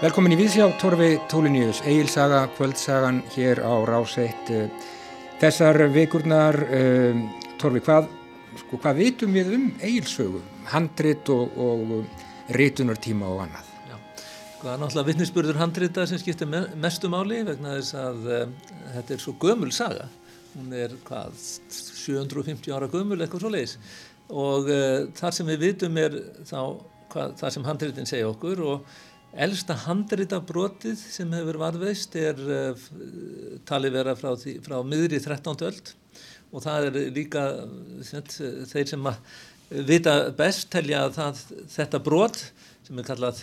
Velkomin í Vísjá, Torfi Tóliníus, Egilsaga, kvöldsagan hér á Ráseitt. Þessar vikurnar, um, Torfi, hvað, sko, hvað vitum við um Egilsögu, handrit og, og ritunartíma og annað? Já, það er náttúrulega vittnisspurður handrita sem skiptir mestu máli vegna þess að um, þetta er svo gömul saga. Hún er hvað, 750 ára gömul eitthvað svo leiðis og uh, þar sem við vitum er þá hvað, það sem handritin segja okkur og Elsta handrita brotið sem hefur varðveist er uh, talið vera frá, því, frá miðri 13. öld og það er líka set, þeir sem vita best telja að það, þetta brot sem er kallað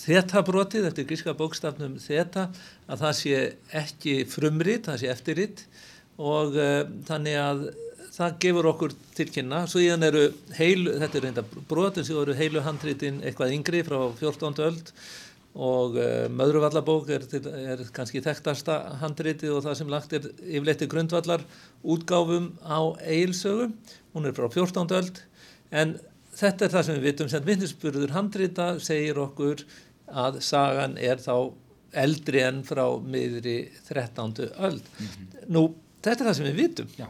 þeta, brotið eftir gríska bókstafnum þeta að það sé ekki frumrit, það sé eftirrit og uh, þannig að það gefur okkur tilkynna svo íðan eru heilu, þetta er reynda brotin sem eru heilu handritin eitthvað yngri frá 14. öld og uh, Möðruvallabók er, er kannski þekktasta handriti og það sem lagt er yfirleitt í grundvallar útgáfum á eilsögu, hún er frá 14. öld en þetta er það sem við vitum sem vittnesburður handrita segir okkur að sagan er þá eldri enn frá miðri 13. öld. Mm -hmm. Nú, þetta er það sem við vitum. Já.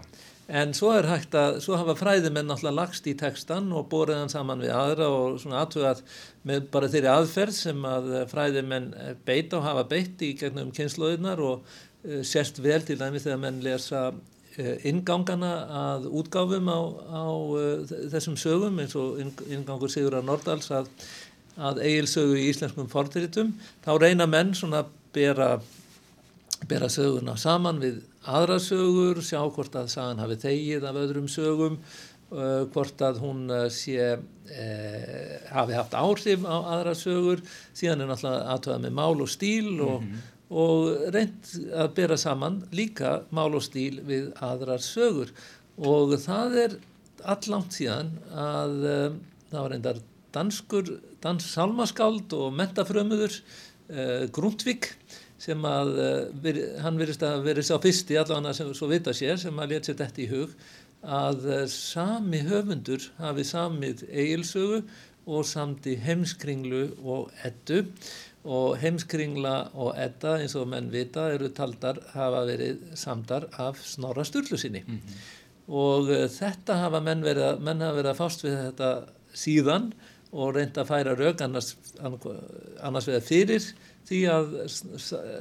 En svo er hægt að, svo hafa fræðimenn náttúrulega lagst í tekstan og borðið hann saman við aðra og svona aðtugað með bara þeirri aðferð sem að fræðimenn beita og hafa beitt í gegnum kynnslóðinar og uh, sérst vel til dæmi þegar menn lesa uh, ingangana að útgáfum á, á uh, þessum sögum eins og ingangur Sigurðar Nordals að, að eigilsögu í íslenskum forðritum. Þá reyna menn svona að bera, bera söguna saman við aðra sögur, sjá hvort að sagan hafi þegið af öðrum sögum, uh, hvort að hún uh, sé, uh, hafi haft áhrif á aðra sögur, síðan er náttúrulega aðtöðað með mál og stíl og, mm -hmm. og reynd að bera saman líka mál og stíl við aðrar sögur. Og það er allangt síðan að um, það var reyndar danskur, dans salmaskáld og mentafrömmuður Grundtvik sem að uh, hann verist að verið sá fyrsti allavega sem svo vita sér sem að leta sér þetta í hug að uh, sami höfundur hafi samið eigilsögu og samti heimskringlu og ettu og heimskringla og etta eins og menn vita eru taldar hafa verið samdar af snorra sturlu sinni mm -hmm. og uh, þetta hafa menn verið að, menn hafa verið að fást við þetta síðan og reynda að færa rauk annars, annars veða fyrir því að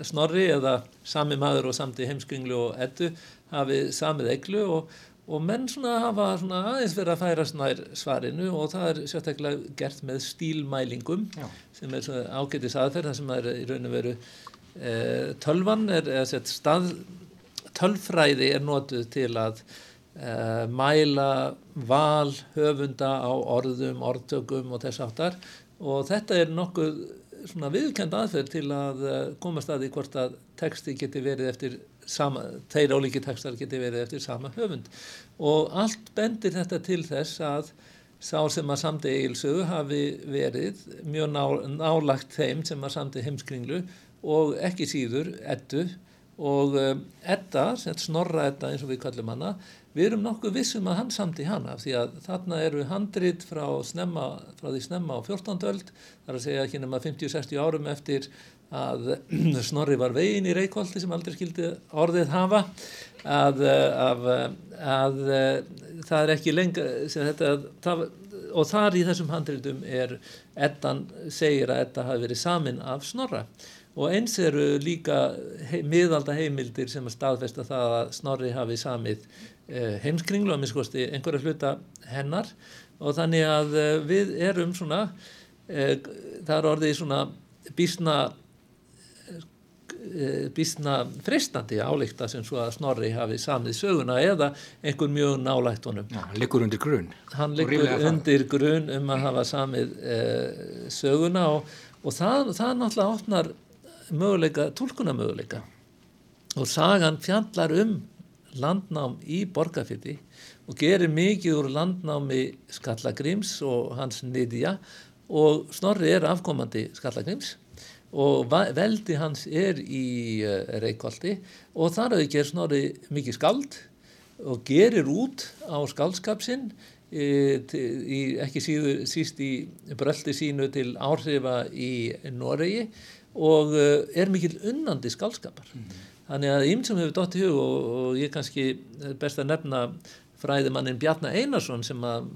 Snorri eða sami maður og samti heimskringlu og ettu hafi samið eglu og, og menn svona hafa svona aðeins verið að færa snær svarinu og það er sérstaklega gert með stílmælingum Já. sem er ágætis aðferð þar sem er í raun og veru e, tölvan er, er sett, stað, tölfræði er notuð til að e, mæla val höfunda á orðum, orðtökum og þess aftar og þetta er nokkuð svona viðkend aðferð til að eh, komast að því hvort að texti geti verið eftir sama, þeir ólíki textar geti verið eftir sama höfund. Og allt bendir þetta til þess að sá sem að samti eigilsögu hafi verið mjög ná, nálagt þeim sem að samti heimskringlu og ekki síður ettu og um, Edda, snorra Edda eins og við kallum hana, við erum nokkuð vissum að hann samti hana því að þarna eru handrit frá, snemma, frá því snemma á 14. öld, þar að segja ekki nema 50-60 árum eftir að Snorri var vegin í Reykjóldi sem aldrei skildi orðið hafa að, að, að, að það er ekki lenga þetta, það, og þar í þessum handritum er Eddan segir að Edda hafi verið samin af Snorra. Og eins eru líka hei, miðalda heimildir sem að staðfesta það að Snorri hafi samið eh, heimskringlu að minnskosti einhverja hluta hennar. Og þannig að eh, við erum svona eh, það er orðið svona bísna bísna freistandi álíkta sem svo að Snorri hafi samið söguna eða einhver mjög nálægt honum. Já, hann liggur undir grunn. Hann liggur undir grunn um að hafa samið eh, söguna og, og það, það náttúrulega opnar möguleika, tólkunamöguleika og sagan fjallar um landnám í borgarfyrti og gerir mikið úr landnámi Skallagrims og hans niðja og Snorri er afkomandi Skallagrims og veldi hans er í uh, Reykjóldi og þar hefur gerð Snorri mikið skald og gerir út á skaldskapsinn í, í, ekki síður, síst í bröldi sínu til áhrifa í Noregi og uh, er mikil unnandi skálskapar. Mm. Þannig að ím sem hefur dótt í hug og, og ég kannski best að nefna fræðimannin Bjarnar Einarsson sem að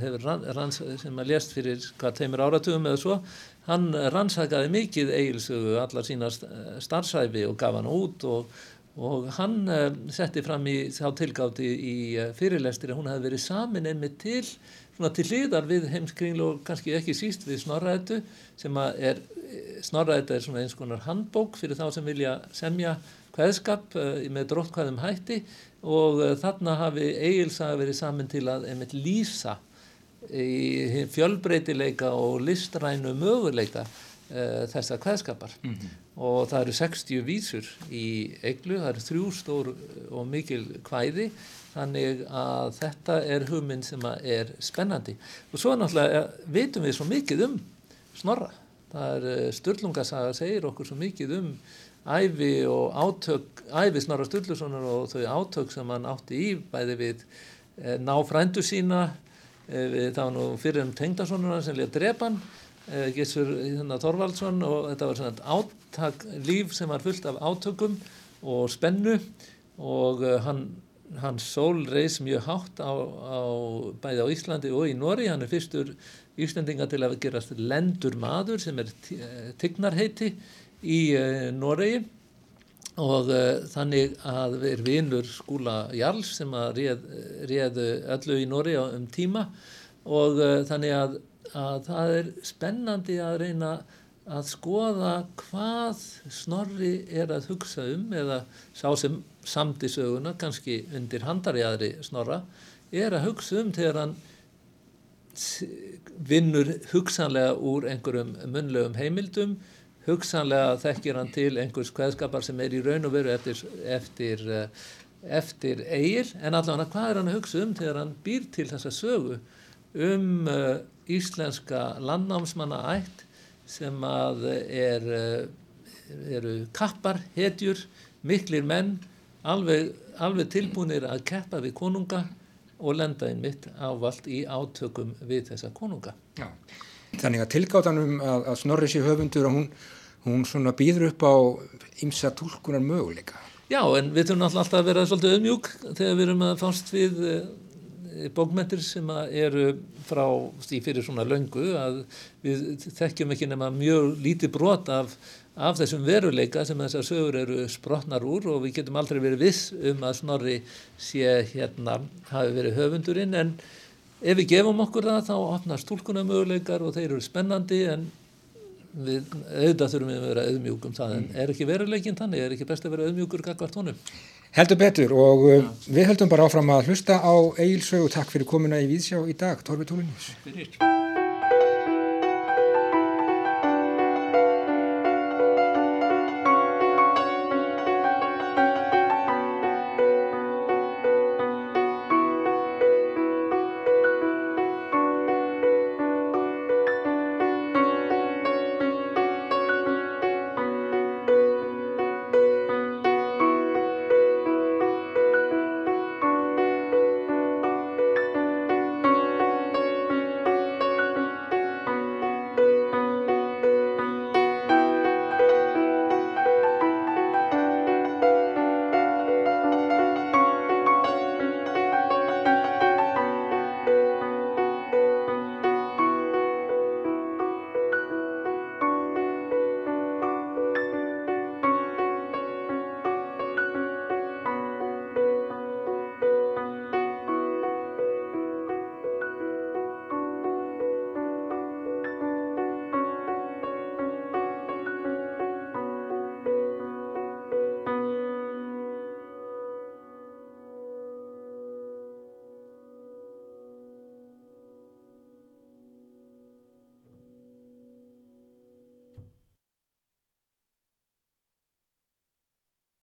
hefur ranns, sem að lést fyrir hvað teimur áratugum eða svo, hann rannsakaði mikið eigilsögu allar sína starfsæfi og gaf hann út og, og hann uh, setti fram í þá tilgáti í uh, fyrirlestir að hún hefði verið samin einmitt til svona til hliðar við heimskringlu og kannski ekki síst við snorraðetu sem að er, snorraðetu er svona eins konar handbók fyrir þá sem vilja semja hvaðskap eh, með dróttkvæðum hætti og þarna hafi eigilsaga verið saman til að einmitt lýsa í fjölbreytileika og listrænu möguleika uh, þessa hvaðskapar mm -hmm. og það eru 60 vísur í eiglu, það eru þrjú stór og mikil hvæði þannig að þetta er hugmynd sem er spennandi. Og svo náttúrulega veitum við svo mikið um snorra. Það er eh, Sturlungasaga segir okkur svo mikið um æfi og átök æfi Snorra Sturlusonar og þau átök sem hann átti í bæði við ná frændu sína það var nú fyrir um tengdasonuna sem liða drepan e, Gessur Þorvaldsson og þetta var svona áttak líf sem var fullt af átökum og spennu og hann hans sól reys mjög hátt á, á bæði á Íslandi og í Nóri hann er fyrstur Íslandinga til að gerast lendur maður sem er tignarheiti í Noregi og uh, þannig að við erum vinnur skúla Jarls sem að réð, réðu öllu í Nóri um tíma. Og uh, þannig að, að það er spennandi að reyna að skoða hvað Snorri er að hugsa um eða sá sem samti söguna, kannski undir handariðari Snorra, er að hugsa um þegar hann vinnur hugsanlega úr einhverjum munlegum heimildum, hugsanlega þekkir hann til einhvers kveðskapar sem er í raun og veru eftir, eftir, eftir eigil, en allavega hvað er hann að hugsa um þegar hann býr til þessa sögu um uh, íslenska landnámsmanna ætt sem að er, eh, eru kappar, hetjur, miklir menn, alveg, alveg tilbúinir að keppa við konunga og lenda einmitt ávalt í átökum við þessa konunga. Já. Þannig að tilgáttanum að, að snorri sér höfundur og hún, hún svona býður upp á ymsa tólkunar möguleika. Já, en við þurfum alltaf að vera svolítið auðmjúk þegar við erum að fást við eh, bókmentir sem eru frá í fyrir svona löngu að við þekkjum ekki nema mjög lítið brot af, af þessum veruleika sem þessar sögur eru sprotnar úr og við getum aldrei verið viss um að Snorri sé hérna hafi verið höfundurinn en ef við gefum okkur það þá opnar stúlkunar möguleikar og þeir eru spennandi en við auðvitað þurfum við að vera auðmjúkum það en er ekki veruleikin þannig, er ekki best að vera auðmjúkur kakvart honum? Heldur betur og ja. Uh, við höldum bara áfram að hlusta á Egilsögu. Takk fyrir komuna í Víðsjá í dag, Torfi Tólinjus.